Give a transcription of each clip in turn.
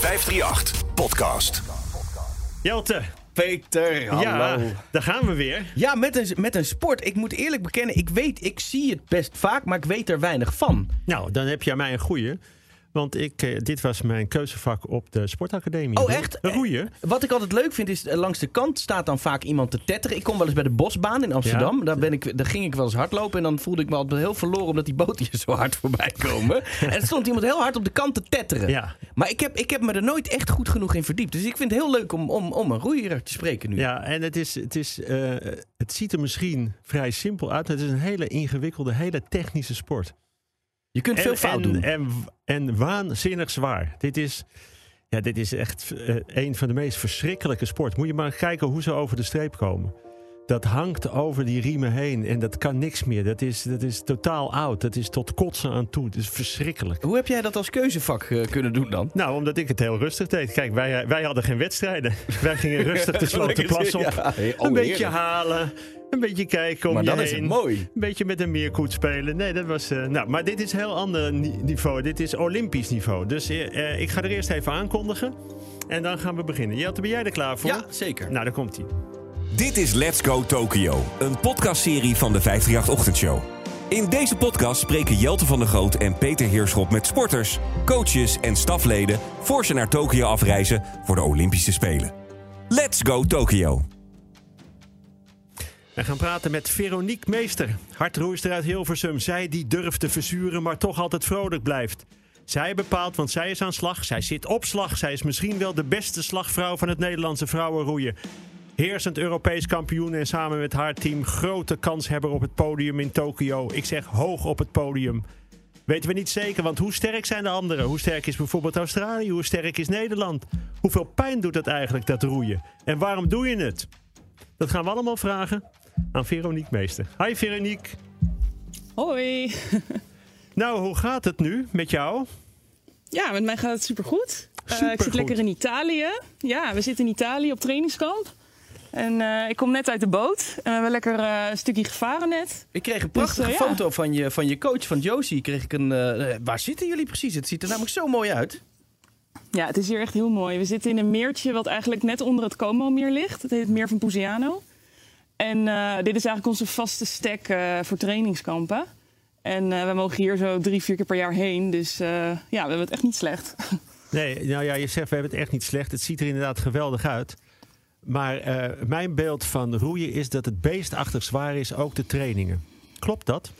538 Podcast. Jelte, Peter, hallo. ja, Ja, daar gaan we weer. met, een, met een sport. Ik moet eerlijk bekennen, ik weet, ik zie het best vaak, maar ik weet er weinig van. Nou, dan heb je aan mij een goeie. Want ik, eh, dit was mijn keuzevak op de sportacademie. Oh, echt? Roeien. Wat ik altijd leuk vind is, eh, langs de kant staat dan vaak iemand te tetteren. Ik kom wel eens bij de Bosbaan in Amsterdam. Ja. Daar, ben ik, daar ging ik wel eens hardlopen en dan voelde ik me altijd heel verloren omdat die boten hier zo hard voorbij komen. en er stond iemand heel hard op de kant te tetteren. Ja. Maar ik heb, ik heb me er nooit echt goed genoeg in verdiept. Dus ik vind het heel leuk om, om, om een roeier te spreken nu. Ja, en het, is, het, is, eh, het ziet er misschien vrij simpel uit. maar Het is een hele ingewikkelde, hele technische sport. Je kunt veel fout en, doen. En, en waanzinnig zwaar. Dit is, ja, dit is echt eh, een van de meest verschrikkelijke sporten. Moet je maar kijken hoe ze over de streep komen. Dat hangt over die riemen heen en dat kan niks meer. Dat is, dat is totaal oud. Dat is tot kotsen aan toe. Het is verschrikkelijk. Hoe heb jij dat als keuzevak eh, kunnen doen dan? Nou, omdat ik het heel rustig deed. Kijk, wij, wij hadden geen wedstrijden. Wij gingen rustig de Slotenplas op. Ja, oh, een beetje halen. Een beetje kijken om Maar je dan is het mooi. Een beetje met een meerkoet spelen. Nee, dat was. eh, nou, maar dit is een heel ander ni- niveau. Dit is Olympisch niveau. Dus eh, ik ga er eerst even aankondigen. En dan gaan we beginnen. Jelte, ben jij er klaar voor? Ja, zeker. Nou, daar komt hij. Dit is Let's Go Tokyo, een podcastserie van de 538 Ochtendshow. In deze podcast spreken Jelte van der Groot en Peter Heerschop met sporters, coaches en stafleden voor ze naar Tokio afreizen voor de Olympische Spelen. Let's Go Tokyo. We gaan praten met Veronique Meester. Hardroeister uit Hilversum. Zij die durft te verzuren, maar toch altijd vrolijk blijft. Zij bepaalt, want zij is aan slag. Zij zit op slag. Zij is misschien wel de beste slagvrouw van het Nederlandse vrouwenroeien. Heersend Europees kampioen en samen met haar team grote kanshebber op het podium in Tokio. Ik zeg hoog op het podium. Weten we niet zeker, want hoe sterk zijn de anderen? Hoe sterk is bijvoorbeeld Australië? Hoe sterk is Nederland? Hoeveel pijn doet het eigenlijk, dat roeien? En waarom doe je het? Dat gaan we allemaal vragen aan Veronique Meester. Hi Veronique. Hoi. Nou, hoe gaat het nu met jou? Ja, met mij gaat het supergoed. Eh, ik zit lekker in Italië. Ja, we zitten in Italië op trainingskamp. En eh, ik kom net uit de boot. En we hebben lekker eh, een stukje gevaren net. Ik kreeg een prachtige Dus, eh, ja. foto van je, van je coach, van Josie. Kreeg ik een, eh, waar zitten jullie precies? Het ziet er namelijk zo mooi uit. Ja, het is hier echt heel mooi. We zitten in een meertje wat eigenlijk net onder het Como-meer ligt. Het heet het meer van Pusiano. En eh, dit is eigenlijk onze vaste stek eh, voor trainingskampen. En eh, we mogen hier zo drie, vier keer per jaar heen. Dus eh, ja, we hebben het echt niet slecht. Nee, nou ja, je zegt we hebben het echt niet slecht. Het ziet er inderdaad geweldig uit. Maar eh, mijn beeld van roeien is dat het beestachtig zwaar is, ook de trainingen. Klopt dat?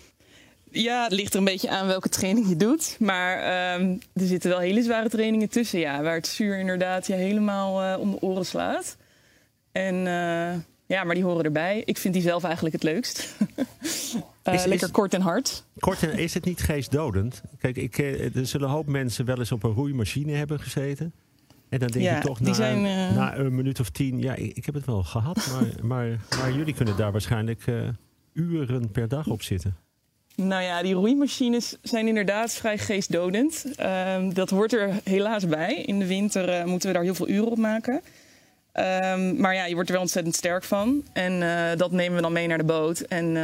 Ja, het ligt er een beetje aan welke training je doet. Maar ehm, er zitten wel hele zware trainingen tussen, ja. Waar het zuur inderdaad je helemaal eh, om de oren slaat. En eh, ja, maar die horen erbij. Ik vind die zelf eigenlijk het leukst. Is- is- lekker kort en hard. Kort en is het niet geestdodend? Kijk, ik, er zullen een hoop mensen wel eens op een roeimachine hebben gezeten. En dan denk Ja, je toch die na, zijn, eh, na een minuut of tien... Ja, ik, ik heb het wel gehad, maar, maar, maar jullie kunnen daar waarschijnlijk eh, uren per dag op zitten. Nou ja, die roeimachines zijn inderdaad vrij geestdodend. Ehm, dat hoort er helaas bij. In de winter eh, moeten we daar heel veel uren op maken. Ehm, maar ja, je wordt er wel ontzettend sterk van. En dat nemen we dan mee naar de boot. En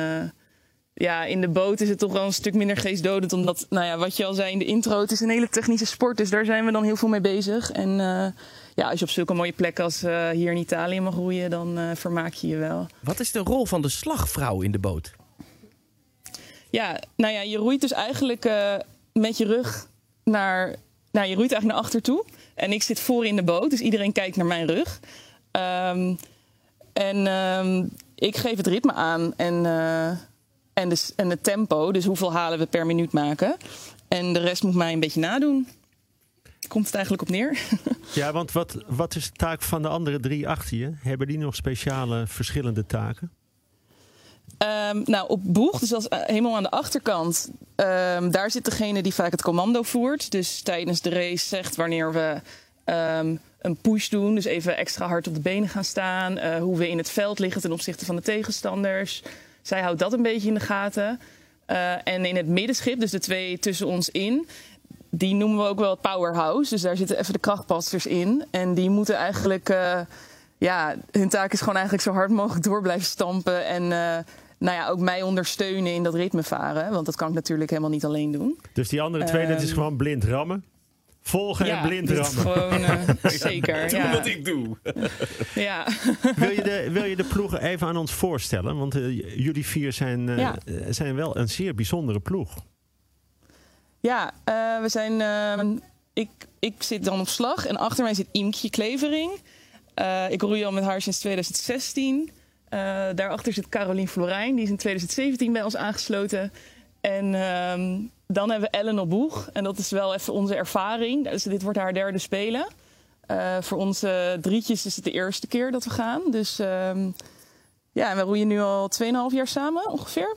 ja, in de boot is het toch wel een stuk minder geestdodend. Omdat, nou ja, wat je al zei in de intro, het is een hele technische sport. Dus daar zijn we dan heel veel mee bezig. En eh, ja, als je op zulke mooie plekken als eh, hier in Italië mag roeien, dan eh, vermaak je je wel. Wat is de rol van de slagvrouw in de boot? Ja, nou ja, je roeit dus eigenlijk met je rug naar. Nou, je roeit eigenlijk naar achter toe. En ik zit voor in de boot, dus iedereen kijkt naar mijn rug. Ehm, en ehm, ik geef het ritme aan en, en, de, en het tempo. Dus hoeveel halen we per minuut maken. En de rest moet mij een beetje nadoen. Komt het eigenlijk op neer? Ja, want wat, wat is de taak van de andere drie achter je? Hebben die nog speciale verschillende taken? Ehm, nou, op boeg, dus als, eh, helemaal aan de achterkant, ehm, daar zit degene die vaak het commando voert. Dus tijdens de race zegt wanneer we ehm, een push doen, dus even extra hard op de benen gaan staan. eh, hoe we in het veld liggen ten opzichte van de tegenstanders. Zij houdt dat een beetje in de gaten. Eh, en in het middenschip, dus de twee tussen ons in, die noemen we ook wel het powerhouse. Dus daar zitten even de krachtpasters in. En die moeten eigenlijk, eh, ja, hun taak is gewoon eigenlijk zo hard mogelijk door blijven stampen. En eh, nou ja, ook mij ondersteunen in dat ritme varen. Want dat kan ik natuurlijk helemaal niet alleen doen. Dus die andere twee, dat is Ehm. gewoon blind rammen. Volgen en blind rammen. gewoon eh, zeker. Doe ja. wat ik doe. Ja. Wil je, de, wil je de ploeg even aan ons voorstellen? Want eh, jullie vier zijn, eh, Ja. zijn wel een zeer bijzondere ploeg. Ja, we zijn. ik, ik zit dan op slag en achter mij zit Imkje Klevering. Ik roei al met haar sinds 2016. Eh, daarachter zit Carolien Florijn, die is in 2017 bij ons aangesloten. En ehm, dan hebben we Ellen op Boeg. En dat is wel even onze ervaring. Dus dit wordt haar derde spelen. Eh, voor onze drietjes is het de eerste keer dat we gaan. Dus ehm, ja, en we roeien nu al 2,5 jaar samen ongeveer.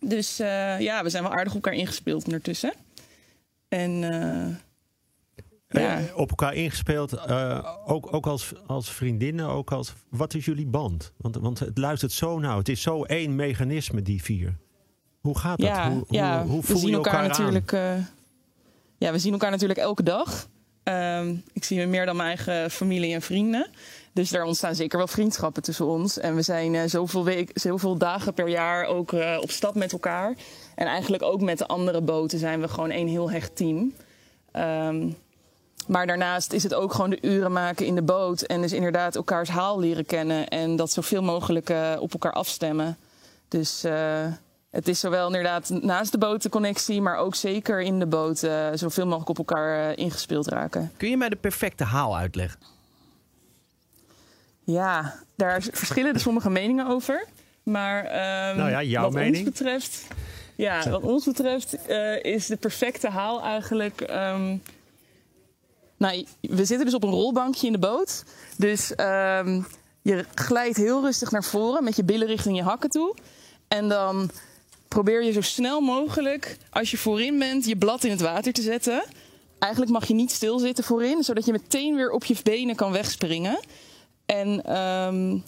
Dus eh, ja, we zijn wel aardig op elkaar ingespeeld ondertussen. En eh, ja. Op elkaar ingespeeld, ook, ook als, als vriendinnen, ook als... Wat is jullie band? Want, want het luistert zo nauw. Het is zo één mechanisme, die vier. Hoe gaat dat? ja, hoe, ja, hoe, hoe we zien je elkaar, natuurlijk. eh, ja, we zien elkaar natuurlijk elke dag. Ehm, ik zie meer dan mijn eigen familie en vrienden. Dus daar ontstaan zeker wel vriendschappen tussen ons. En we zijn eh, zoveel, week, zoveel dagen per jaar ook eh, op stap met elkaar. En eigenlijk ook met de andere boten zijn we gewoon één heel hecht team. Ehm, maar daarnaast is het ook gewoon de uren maken in de boot. En dus inderdaad elkaars haal leren kennen. En dat zoveel mogelijk op elkaar afstemmen. Dus het is zowel inderdaad naast de boot de connectie. Maar ook zeker in de boot eh, zoveel mogelijk op elkaar eh, ingespeeld raken. Kun je mij de perfecte haal uitleggen? Ja, daar verschillen er sommige meningen over. Maar ehm, Nou ja, jouw wat mening? ons betreft, ja, wat ons betreft eh, is de perfecte haal eigenlijk. ehm, nou, we zitten dus op een rolbankje in de boot. Dus ehm, je glijdt heel rustig naar voren met je billen richting je hakken toe. En dan probeer je zo snel mogelijk, als je voorin bent, je blad in het water te zetten. Eigenlijk mag je niet stilzitten voorin, zodat je meteen weer op je benen kan wegspringen. En ehm,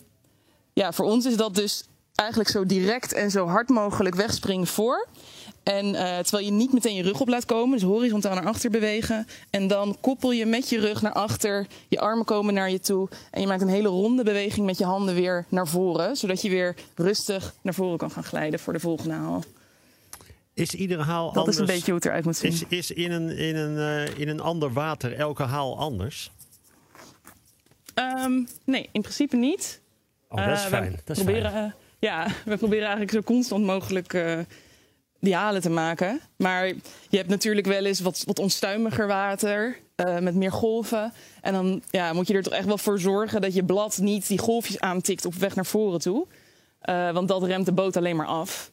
ja, voor ons is dat dus eigenlijk zo direct en zo hard mogelijk wegspringen voor. En eh, terwijl je niet meteen je rug op laat komen, dus horizontaal naar achter bewegen. En dan koppel je met je rug naar achter, je armen komen naar je toe. En je maakt een hele ronde beweging met je handen weer naar voren. Zodat je weer rustig naar voren kan gaan glijden voor de volgende haal. Is iedere haal Dat anders? is een beetje hoe het eruit moet zien. Is, is in, een, in, een, eh, in een ander water elke haal anders? Ehm, nee, in principe niet. Oh, dat is Eh, fijn. Dat is proberen, fijn. ja, we proberen eigenlijk zo constant mogelijk die halen te maken. Maar je hebt natuurlijk wel eens wat, wat onstuimiger water. eh, met meer golven. En dan ja, moet je er toch echt wel voor zorgen dat je blad niet die golfjes aantikt op weg naar voren toe. Eh, want dat remt de boot alleen maar af.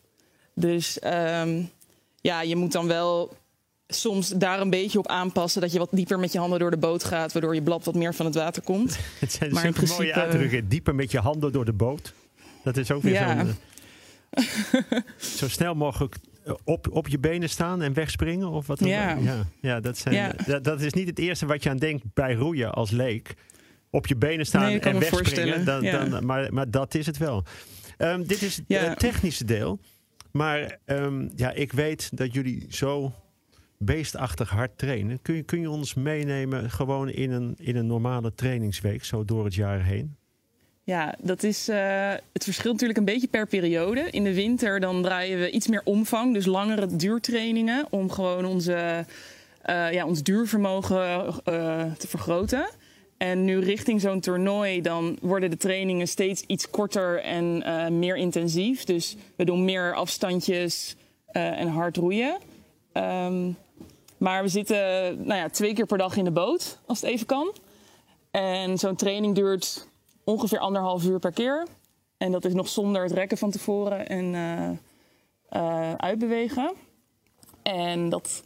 Dus ehm, ja, je moet dan wel soms daar een beetje op aanpassen. Dat je wat dieper met je handen door de boot gaat. Waardoor je blad wat meer van het water komt. Het zijn maar zulke mooie uitdrukken. Dieper met je handen door de boot. Dat is ook weer Ja. zo'n... eh, zo snel mogelijk op, op je benen staan en wegspringen? Of wat dan Ja. ja, ja, dat, zijn, Ja. Dat, dat is niet het eerste wat je aan denkt bij roeien als leek. Op je benen staan Nee, en wegspringen. Dan, ja. dan, maar, maar dat is het wel. Ehm, dit is het Ja. eh, technische deel. Maar ehm, ja, ik weet dat jullie zo beestachtig hard trainen. Kun je, kun je ons meenemen gewoon in een, in een normale trainingsweek, zo door het jaar heen? Ja, dat is, eh, het verschilt natuurlijk een beetje per periode. In de winter dan draaien we iets meer omvang, dus langere duurtrainingen... om gewoon onze, eh, ja, ons duurvermogen eh, te vergroten. En nu richting zo'n toernooi, dan worden de trainingen steeds iets korter en meer intensief. Dus we doen meer afstandjes en hard roeien. Ehm, maar we zitten nou ja, twee keer per dag in de boot, als het even kan. En zo'n training duurt ongeveer anderhalf uur per keer. En dat is nog zonder het rekken van tevoren en eh, eh, uitbewegen. En dat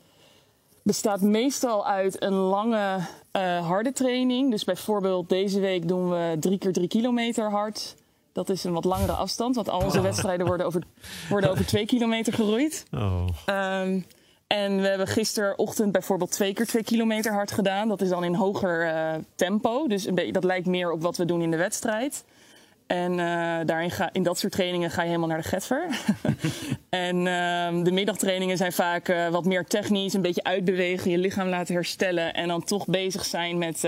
bestaat meestal uit een lange eh, harde training. Dus bijvoorbeeld deze week doen we drie keer drie kilometer hard. Dat is een wat langere afstand, want al onze wedstrijden worden over, worden over twee kilometer geroeid. Oh, Ehm, en we hebben gisterochtend bijvoorbeeld twee keer twee kilometer hard gedaan. Dat is dan in hoger eh, tempo. Dus dat lijkt meer op wat we doen in de wedstrijd. En eh, daarin ga, in dat soort trainingen ga je helemaal naar de getver. en ehm, de middagtrainingen zijn vaak eh, wat meer technisch. Een beetje uitbewegen, je lichaam laten herstellen. En dan toch bezig zijn met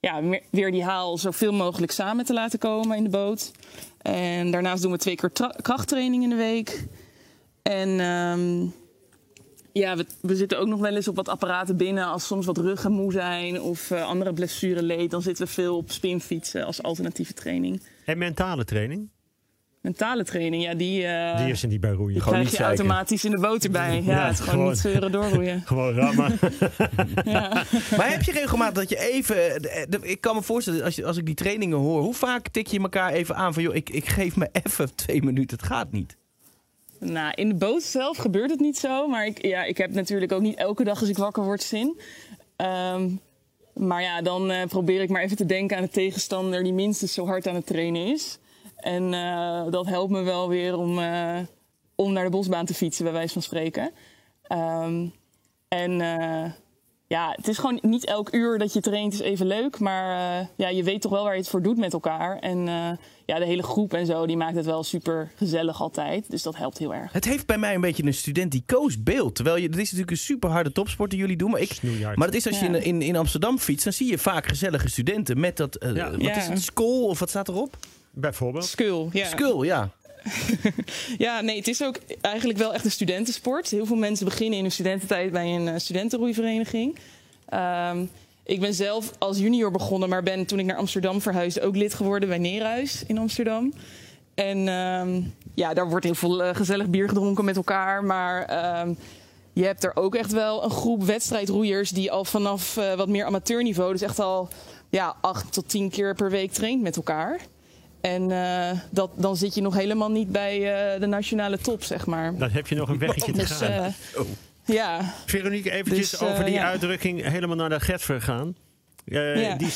ja, weer die haal zoveel mogelijk samen te laten komen in de boot. En daarnaast doen we twee keer tra- krachttraining in de week. En ehm, Ja, we, we zitten ook nog wel eens op wat apparaten binnen. Als soms wat ruggen moe zijn of eh, andere blessure leed, dan zitten we veel op spinfietsen als alternatieve training. En mentale training? Mentale training, ja, die, eh, Die is er niet bij roeien. die Gewoon krijg niet je zeiken. automatisch in de boot erbij. Ja, Ja, het is gewoon, gewoon. niet zeuren doorroeien. Gewoon rammen. Ja. Maar heb je regelmatig dat je even... de- de- Ik kan me voorstellen, als, je, als ik die trainingen hoor... Hoe vaak tik je elkaar even aan van... joh, ik, ik geef me even twee minuten, het gaat niet. Nou, in de boot zelf gebeurt het niet zo. Maar ik, ja, ik heb natuurlijk ook niet elke dag als ik wakker word zin. Ehm, maar ja, dan eh, probeer ik maar even te denken aan de tegenstander die minstens zo hard aan het trainen is. En eh, dat helpt me wel weer om, eh, om naar de bosbaan te fietsen, bij wijze van spreken. Ehm, en ja, het is gewoon niet elk uur dat je traint is even leuk. Maar eh, ja, je weet toch wel waar je het voor doet met elkaar. En eh, ja, de hele groep en zo, die maakt het wel super gezellig altijd. Dus dat helpt heel erg. Het heeft bij mij een beetje een studenticoos beeld. Terwijl je, dit is natuurlijk een super harde topsport die jullie doen. Maar, ik, Snoeihard. maar het is als je Ja. in, in, in Amsterdam fietst, dan zie je vaak gezellige studenten met dat. eh, Ja. Wat Ja. is het? School of wat staat erop? Bijvoorbeeld. Skull, ja. Skull, ja. Ja, nee, het is ook eigenlijk wel echt een studentensport. Heel veel mensen beginnen in hun studententijd bij een eh, studentenroeivereniging. Ehm, ik ben zelf als junior begonnen, maar ben toen ik naar Amsterdam verhuisde ook lid geworden bij Neerhuis in Amsterdam. En ehm, ja, daar wordt heel veel eh, gezellig bier gedronken met elkaar. Maar ehm, je hebt er ook echt wel een groep wedstrijdroeiers die al vanaf eh, wat meer amateurniveau, dus echt al ja, acht tot tien keer per week traint met elkaar. En eh, dat, dan zit je nog helemaal niet bij eh, de nationale top, zeg maar. Dan heb je nog een weggetje te Dus gaan. eh, Oh. ja, Veronique, eventjes Dus, over die ja. uitdrukking helemaal naar de Getver gaan. Eh, Ja. Die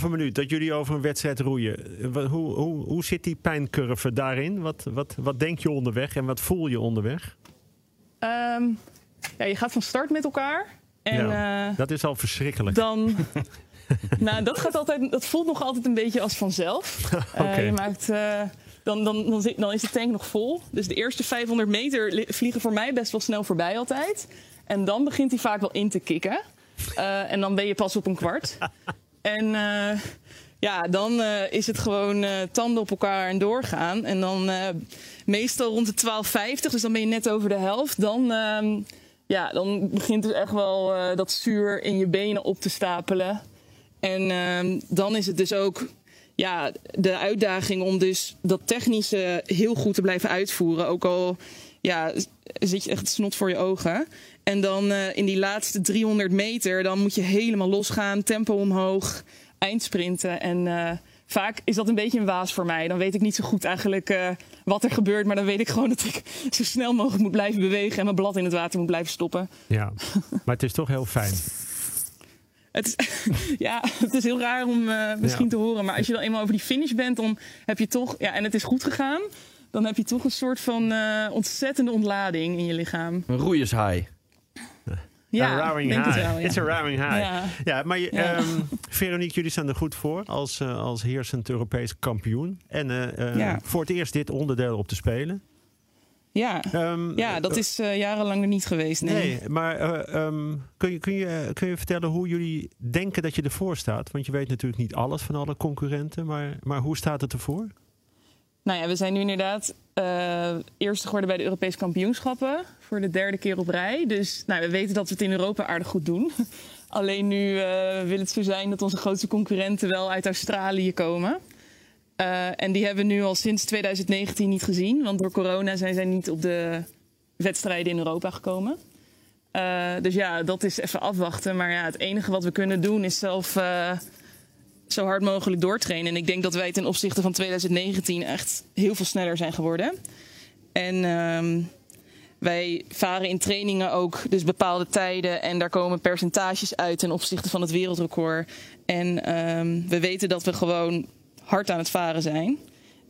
6,5 minuut dat jullie over een wedstrijd roeien. wat- Hoe, hoe, hoe zit die pijncurve daarin? Wat, wat, wat denk je onderweg en wat voel je onderweg? ehm, ja, je gaat van start met elkaar. En Ja, dat is al verschrikkelijk. dan. nou, dat, gaat altijd, dat voelt nog altijd een beetje als vanzelf. Eh, Oké. je maakt, eh, dan, dan, dan, dan is de tank nog vol. Dus de eerste 500 meter li- vliegen voor mij best wel snel voorbij altijd. En dan begint hij vaak wel in te kicken. Eh, en dan ben je pas op een kwart. En ja, dan is het gewoon tanden op elkaar en doorgaan. En dan meestal rond de 12,50, dus dan ben je net over de helft. Dan, ehm, ja, dan begint dus echt wel dat zuur in je benen op te stapelen. En ehm, dan is het dus ook ja, de uitdaging om dus dat technische heel goed te blijven uitvoeren. Ook al ja, zit je echt snot voor je ogen. En dan eh, in die laatste 300 meter, dan moet je helemaal losgaan, tempo omhoog, eindsprinten. En eh, vaak is dat een beetje een waas voor mij. Dan weet ik niet zo goed eigenlijk eh, wat er gebeurt. Maar dan weet ik gewoon dat ik zo snel mogelijk moet blijven bewegen en mijn blad in het water moet blijven stoppen. Ja, maar het is toch heel fijn. Het is, ja, het is heel raar om eh, misschien Ja. te horen. Maar als je dan eenmaal over die finish bent, dan heb je toch... Ja, en het is goed gegaan. Dan heb je toch een soort van eh, ontzettende ontlading in je lichaam. Een roeiershigh. Ja, roaring denk high. het wel, ja. It's a roaring high. Ja, Ja. maar je, Ja. ehm, Veronique, jullie staan er goed voor als, eh, als heersend Europees kampioen. En eh, eh, Ja. voor het eerst dit onderdeel op te spelen. Ja. Ehm, ja, dat is eh, jarenlang er niet geweest. Nee. Nee, maar eh, ehm, kun, je, kun, je, kun je vertellen hoe jullie denken dat je ervoor staat? Want je weet natuurlijk niet alles van alle concurrenten, maar, maar hoe staat het ervoor? Nou ja, we zijn nu inderdaad eh eerste geworden bij de Europese kampioenschappen. Voor de derde keer op rij. Dus nou, we weten dat we het in Europa aardig goed doen. Alleen nu eh, wil het zo zijn dat onze grootste concurrenten wel uit Australië komen. Eh, en die hebben we nu al sinds 2019 niet gezien. Want door corona zijn zij niet op de wedstrijden in Europa gekomen. Eh, dus ja, dat is even afwachten. Maar ja, het enige wat we kunnen doen is zelf eh, zo hard mogelijk doortrainen. En ik denk dat wij ten opzichte van 2019 echt heel veel sneller zijn geworden. En ehm, wij varen in trainingen ook dus bepaalde tijden. En daar komen percentages uit ten opzichte van het wereldrecord. En ehm, we weten dat we gewoon hard aan het varen zijn.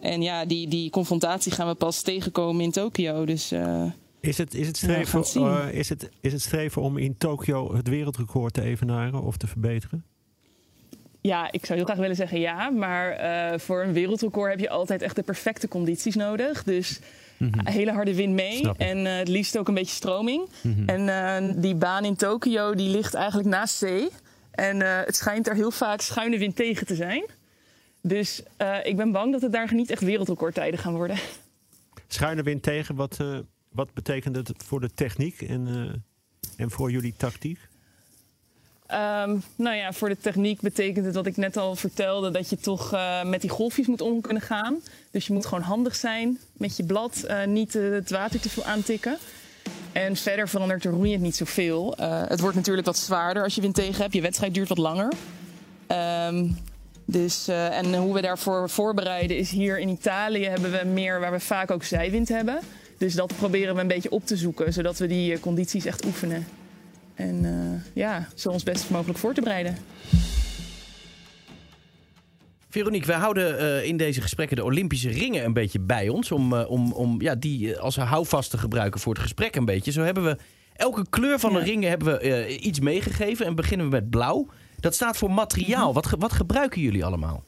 En ja, die, die confrontatie gaan we pas tegenkomen in Tokio. Dus eh, Is het, is, het streven, het eh, is, het, is het streven om in Tokio het wereldrecord te evenaren of te verbeteren? Ja, ik zou heel graag willen zeggen ja. Maar eh, voor een wereldrecord heb je altijd echt de perfecte condities nodig. Dus hele harde wind mee. En eh, het liefst ook een beetje stroming. En eh, die baan in Tokio die ligt eigenlijk naast zee. En eh, het schijnt er heel vaak schuine wind tegen te zijn. Dus eh, ik ben bang dat het daar niet echt wereldrecordtijden gaan worden. Schuine wind tegen, wat, eh, wat betekent het voor de techniek? En, eh, En voor jullie tactiek? Ehm, nou ja, voor de techniek betekent het wat ik net al vertelde, dat je toch uh, met die golfjes moet om kunnen gaan. Dus je moet gewoon handig zijn met je blad, uh, niet uh, het water te veel aantikken. En verder verandert de roeiend niet zoveel. het wordt natuurlijk wat zwaarder als je wind tegen hebt. Je wedstrijd duurt wat langer. Um, dus, en hoe we daarvoor voorbereiden is hier in Italië hebben we meer waar we vaak ook zijwind hebben. Dus dat proberen we een beetje op te zoeken, zodat we die condities echt oefenen. En uh, ja, zo ons best mogelijk voor te bereiden. Veronique, wij houden uh, in deze gesprekken de Olympische ringen een beetje bij ons. Om, uh, om, om ja, die als houvast te gebruiken voor het gesprek een beetje. Zo hebben we elke kleur van de ringen hebben we iets meegegeven. En beginnen we met blauw. Dat staat voor materiaal. Wat, wat gebruiken jullie allemaal?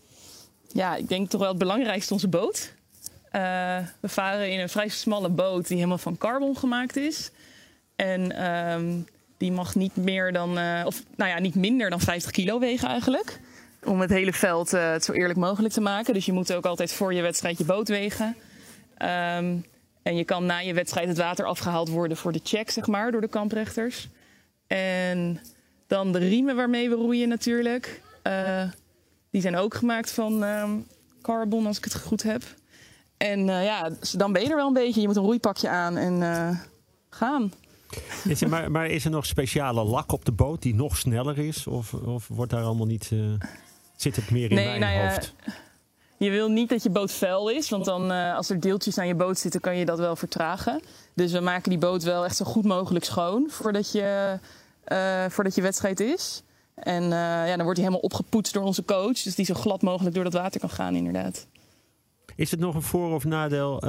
Ja, ik denk toch wel het belangrijkste onze boot. we varen in een vrij smalle boot die helemaal van carbon gemaakt is. En um, die mag niet meer dan, uh, of nou ja, niet minder dan 50 kilo wegen eigenlijk. Om het hele veld uh, het zo eerlijk mogelijk te maken. Dus je moet ook altijd voor je wedstrijd je boot wegen. Um, en je kan na je wedstrijd het water afgehaald worden voor de check, zeg maar, door de kamprechters. En dan de riemen waarmee we roeien natuurlijk. Uh, die zijn ook gemaakt van um, carbon, als ik het goed heb. En ja, dan ben je er wel een beetje. Je moet een roeipakje aan en gaan. Is er, maar, maar, is er nog speciale lak op de boot die nog sneller is? Of, of wordt daar allemaal niet. Zit het meer in nee, mijn nou ja, hoofd? Je wil niet dat je boot vuil is, want dan als er deeltjes aan je boot zitten, kan je dat wel vertragen. Dus we maken die boot wel echt zo goed mogelijk schoon voordat je, uh, voordat je wedstrijd is. En ja, dan wordt hij helemaal opgepoetst door onze coach, dus die zo glad mogelijk door dat water kan gaan, inderdaad. Is het nog een voor- of nadeel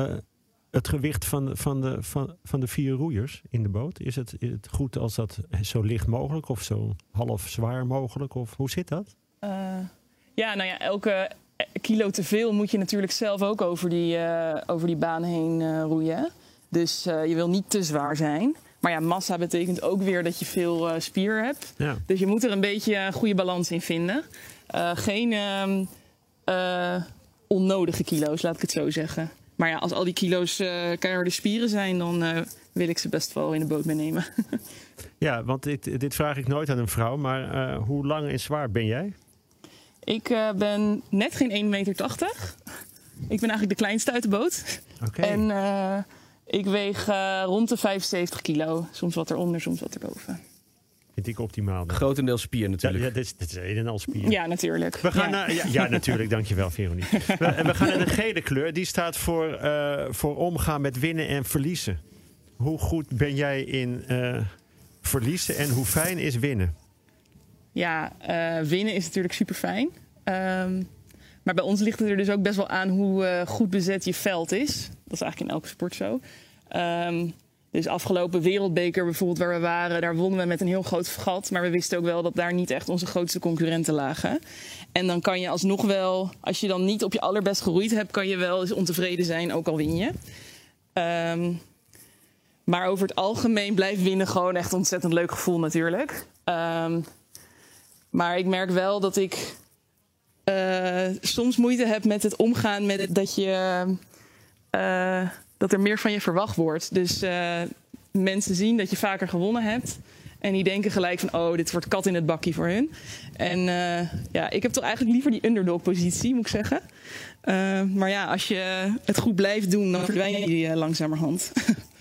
het gewicht van, van, de, van, van de vier roeiers in de boot? Is het, is het goed als dat zo licht mogelijk of zo half zwaar mogelijk? Of hoe zit dat? Ja, nou ja, elke kilo te veel moet je natuurlijk zelf ook over die, over die baan heen roeien. Dus je wil niet te zwaar zijn. Maar ja, massa betekent ook weer dat je veel spier hebt. Ja. Dus je moet er een beetje een goede balans in vinden. geen ehm, onnodige kilo's, laat ik het zo zeggen. Maar ja, als al die kilo's uh, keiharde spieren zijn, dan uh, wil ik ze best wel in de boot meenemen. ja, want dit, dit, vraag ik nooit aan een vrouw. Maar uh, hoe lang en zwaar ben jij? Ik ben net geen 1,80 meter. Ik ben eigenlijk de kleinste uit de boot. Okay. En ik weeg rond de 75 kilo. Soms wat eronder, soms wat erboven. Vind ik optimaal. Dan. Grotendeels spier natuurlijk. Ja, ja dit, is, dit is een en al spier. Ja, natuurlijk. We gaan ja. Naar, ja, ja, natuurlijk. Dankjewel, Veronique. we, we gaan naar de gele kleur. Die staat voor, uh, voor omgaan met winnen en verliezen. Hoe goed ben jij in uh, verliezen en hoe fijn is winnen? Ja, uh, winnen is natuurlijk super fijn. Um, maar bij ons ligt het er dus ook best wel aan hoe goed bezet je veld is. Dat is eigenlijk in elke sport zo. Um, dus afgelopen wereldbeker bijvoorbeeld waar we waren, daar wonnen we met een heel groot gat. Maar we wisten ook wel dat daar niet echt onze grootste concurrenten lagen. En dan kan je alsnog wel, als je dan niet op je allerbest geroeid hebt, kan je wel eens ontevreden zijn, ook al win je. Um, maar over het algemeen blijft winnen gewoon echt een ontzettend leuk gevoel natuurlijk. Um, maar ik merk wel dat ik uh, soms moeite heb met het omgaan met dat je... Uh, dat er meer van je verwacht wordt. Dus uh, mensen zien dat je vaker gewonnen hebt. En die denken gelijk van, oh, dit wordt kat in het bakkie voor hun. En uh, ja, ik heb toch eigenlijk liever die underdog-positie, moet ik zeggen. Maar ja, als je het goed blijft doen, dan verdwijn je die langzamerhand.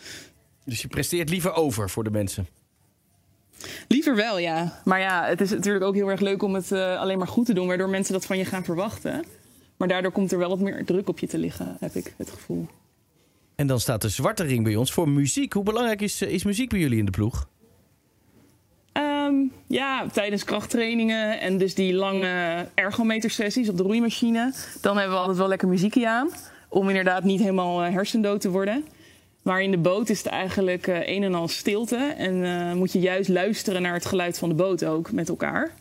dus je presteert liever over voor de mensen? Liever wel, ja. Maar ja, het is natuurlijk ook heel erg leuk om het alleen maar goed te doen... waardoor mensen dat van je gaan verwachten. Maar daardoor komt er wel wat meer druk op je te liggen, heb ik het gevoel. En dan staat de zwarte ring bij ons voor muziek. Hoe belangrijk is, is muziek bij jullie in de ploeg? Um, ja, tijdens krachttrainingen en dus die lange ergometersessies op de roeimachine. Dan hebben we altijd wel lekker muziekje aan. Om inderdaad niet helemaal hersendood te worden. Maar in de boot is het eigenlijk uh, een en al stilte. En uh, moet je juist luisteren naar het geluid van de boot ook met elkaar.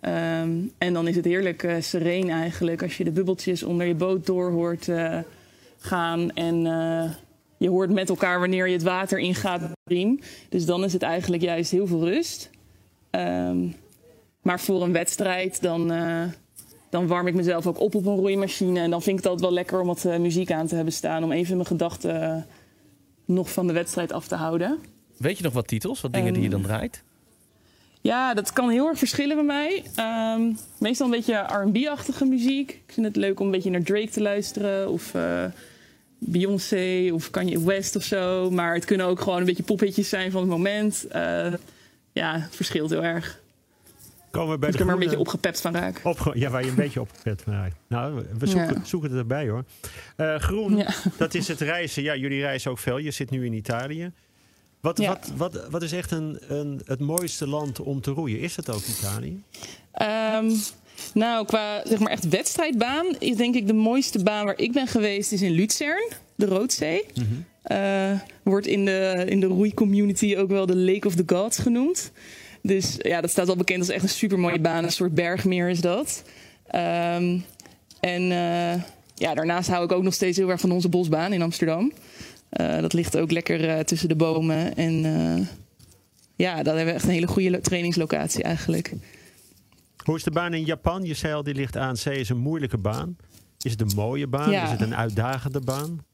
Um, en dan is het heerlijk uh, sereen eigenlijk als je de bubbeltjes onder je boot door hoort gaan. En uh, je hoort met elkaar wanneer je het water ingaat. Dus dan is het eigenlijk juist heel veel rust. Um, maar voor een wedstrijd dan, dan warm ik mezelf ook op op een roeimachine. En dan vind ik het altijd wel lekker om wat muziek aan te hebben staan. Om even mijn gedachten nog van de wedstrijd af te houden. Weet je nog wat titels, wat dingen die je dan draait? Ja, dat kan heel erg verschillen bij mij. Ehm, meestal een beetje R&B-achtige muziek. Ik vind het leuk om een beetje naar Drake te luisteren. Of eh, Beyoncé of Kanye West of zo. Maar het kunnen ook gewoon een beetje pophitjes zijn van het moment. Eh, ja, het verschilt heel erg. Komen we bij de ik er maar een beetje opgepept van raak. Opge- ja, waar je een beetje opgepet van raakt. Nou, we zoeken, Ja. zoeken het erbij hoor. Eh, groen, Ja. dat is het reizen. Ja, jullie reizen ook veel. Je zit nu in Italië. Wat, Ja. wat, wat, wat is echt een, een, het mooiste land om te roeien? Is het ook Italië? Ehm, nou, qua zeg maar echt wedstrijdbaan is denk ik de mooiste baan waar ik ben geweest is in Luzern, de Roodzee. Eh, wordt in de, in de roeicommunity ook wel de Lake of the Gods genoemd. Dus ja, dat staat al bekend als echt een super mooie baan. Een soort bergmeer is dat. Ehm, en eh, ja, daarnaast hou ik ook nog steeds heel erg van onze bosbaan in Amsterdam. Eh, dat ligt ook lekker eh, tussen de bomen. En eh, ja, daar hebben we echt een hele goede lo- trainingslocatie eigenlijk. Hoe is de baan in Japan? Je zei al, die ligt aan zee, is een moeilijke baan. Is het een mooie baan? Ja. Is het een uitdagende baan?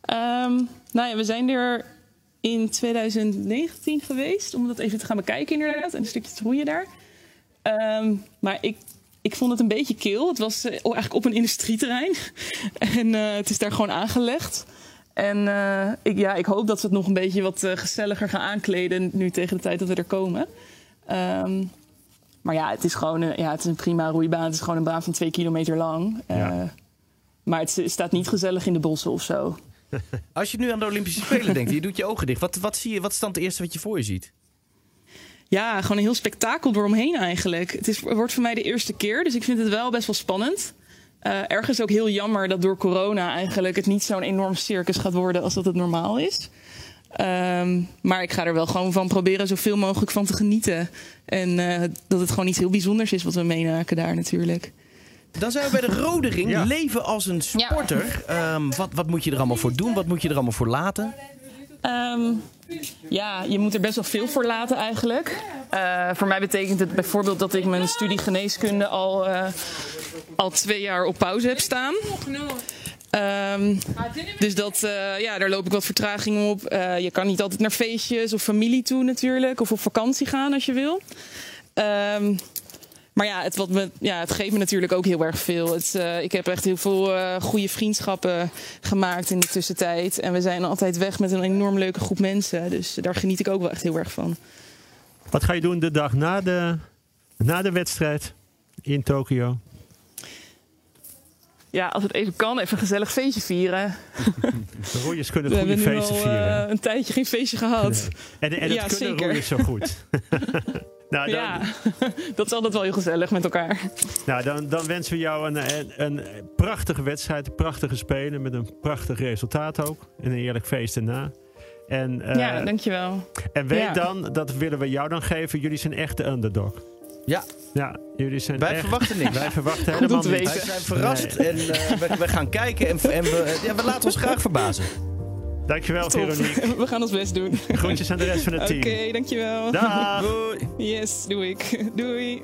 Ehm, nou ja, we zijn er in 2019 geweest om dat even te gaan bekijken inderdaad. En een stukje te roeien daar. Ehm, maar ik, ik vond het een beetje kil. Het was eigenlijk op een industrieterrein. en eh, het is daar gewoon aangelegd. En eh, ik, ja, ik hoop dat ze het nog een beetje wat eh, gezelliger gaan aankleden nu tegen de tijd dat we er komen. Ehm, maar ja, het is gewoon een, ja, het is een prima roeibaan. Het is gewoon een baan van twee kilometer lang. Eh, Ja. Maar het staat niet gezellig in de bossen of zo. Als je nu aan de Olympische Spelen denkt, je doet je ogen dicht. Wat, wat, zie je, wat is dan het eerste wat je voor je ziet? Ja, gewoon een heel spektakel eromheen eigenlijk. Het is, wordt voor mij de eerste keer, dus ik vind het wel best wel spannend. Eh, ergens ook heel jammer dat door corona eigenlijk het niet zo'n enorm circus gaat worden als dat het normaal is. Ehm, maar ik ga er wel gewoon van proberen zoveel mogelijk van te genieten. En eh, dat het gewoon iets heel bijzonders is wat we meenaken daar natuurlijk. Dan zijn we bij de rode ring. Ja. Leven als een sporter. Ehm, wat, wat moet je er allemaal voor doen? Wat moet je er allemaal voor laten? Ehm, ja, je moet er best wel veel voor laten eigenlijk. Eh, voor mij betekent het bijvoorbeeld dat ik mijn studie geneeskunde al, eh, al twee jaar op pauze heb staan. Ehm, dus dat, eh, ja, daar loop ik wat vertraging op. Eh, je kan niet altijd naar feestjes of familie toe natuurlijk. Of op vakantie gaan als je wil. Ehm, maar ja het, wat me, ja, het geeft me natuurlijk ook heel erg veel. Het, eh, ik heb echt heel veel goede vriendschappen gemaakt in de tussentijd. En we zijn altijd weg met een enorm leuke groep mensen. Dus daar geniet ik ook wel echt heel erg van. Wat ga je doen de dag na de, na de wedstrijd in Tokio? Ja, als het even kan, even een gezellig feestje vieren. De roeiers kunnen We goede hebben nu feesten al vieren. eh, een tijdje geen feestje gehad. En, en dat ja, kunnen zeker. roeiers zo goed. nou, dan, Ja, dat is altijd wel heel gezellig met elkaar. nou dan, dan wensen we jou een, een, een prachtige wedstrijd, een prachtige spelen met een prachtig resultaat ook. En een eerlijk feest erna. En, eh, ja, dankjewel. en weet ja. dan, dat willen we jou dan geven, jullie zijn echt de underdog. Ja, Ja, jullie zijn wij echt... verwachten niks. Wij verwachten helemaal niks. Wij zijn verrast en eh, we, we gaan kijken en, en we, ja, we laten ons graag verbazen. Dankjewel, Top. Veronique. We gaan ons best doen. Oké, Groetjes aan de rest van het team. dankjewel. Dag! Doei. Yes, doe ik. Doei.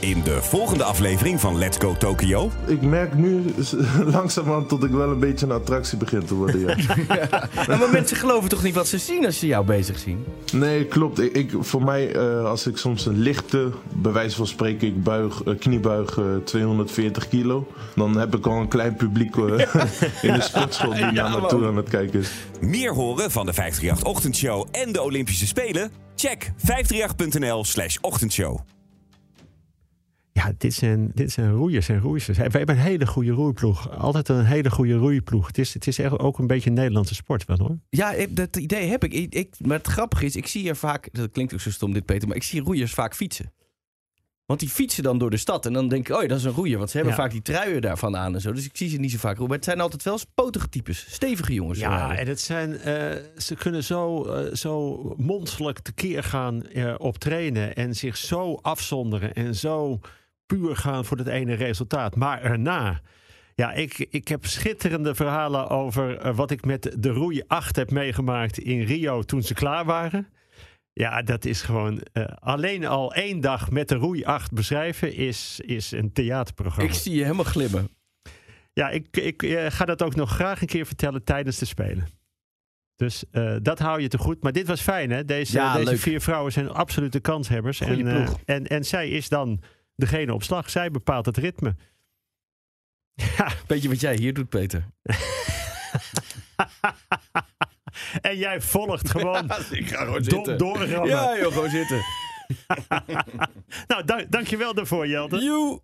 In de volgende aflevering van Let's Go Tokyo Ik merk nu langzamerhand dat ik wel een beetje een attractie begin te worden. Ja. Maar mensen geloven toch niet wat ze zien als ze jou bezig zien? Nee, klopt. Ik, ik, voor mij, eh, als ik soms een lichte, bij wijze van spreken, ik buig, eh, kniebuig eh, 240 kilo, dan heb ik al een klein publiek eh, in de sportschool die naar me toe aan het kijken is. Meer horen van de 538-ochtendshow en de Olympische Spelen? Check 538.nl slash ochtendshow. Ja, dit zijn, dit zijn roeiers en roeisters. We hebben een hele goede roeiploeg. Altijd een hele goede roeiploeg. Het is, het is echt ook een beetje een Nederlandse sport wel hoor. Ja, dat idee heb ik. Ik, ik. Maar het grappige is, ik zie er vaak... Dat klinkt ook zo stom dit, Peter. Maar ik zie roeiers vaak fietsen. Want die fietsen dan door de stad. En dan denk ik, oh ja, dat is een roeier. Want ze hebben Ja. vaak die truien daarvan aan en zo. Dus ik zie ze niet zo vaak roeien. Maar het zijn altijd wel potige types. Stevige jongens. Ja, en het zijn, eh, ze kunnen zo, eh, zo monsterlijk tekeer gaan eh, op trainen. En zich zo afzonderen. En zo puur gaan voor het ene resultaat. Maar erna. Ja, ik, ik heb schitterende verhalen over eh, wat ik met de roei 8 heb meegemaakt in Rio toen ze klaar waren. Ja, dat is gewoon. eh, alleen al één dag met de roei 8 beschrijven is, is een theaterprogramma. ik zie je helemaal glimmen. Ja, ik, ik eh, ga dat ook nog graag een keer vertellen tijdens de Spelen. Dus dat hou je te goed. Maar dit was fijn, hè? Deze, Ja, deze vier vrouwen zijn absolute kanshebbers. En, en, en zij is dan degene op slag. Zij bepaalt het ritme. Ja, Weet je wat jij hier doet, Peter? en jij volgt gewoon ik ga gewoon dom doorrammen. Ja, joh, gewoon zitten. Nou, dank, dankjewel daarvoor, Jelte. Joe!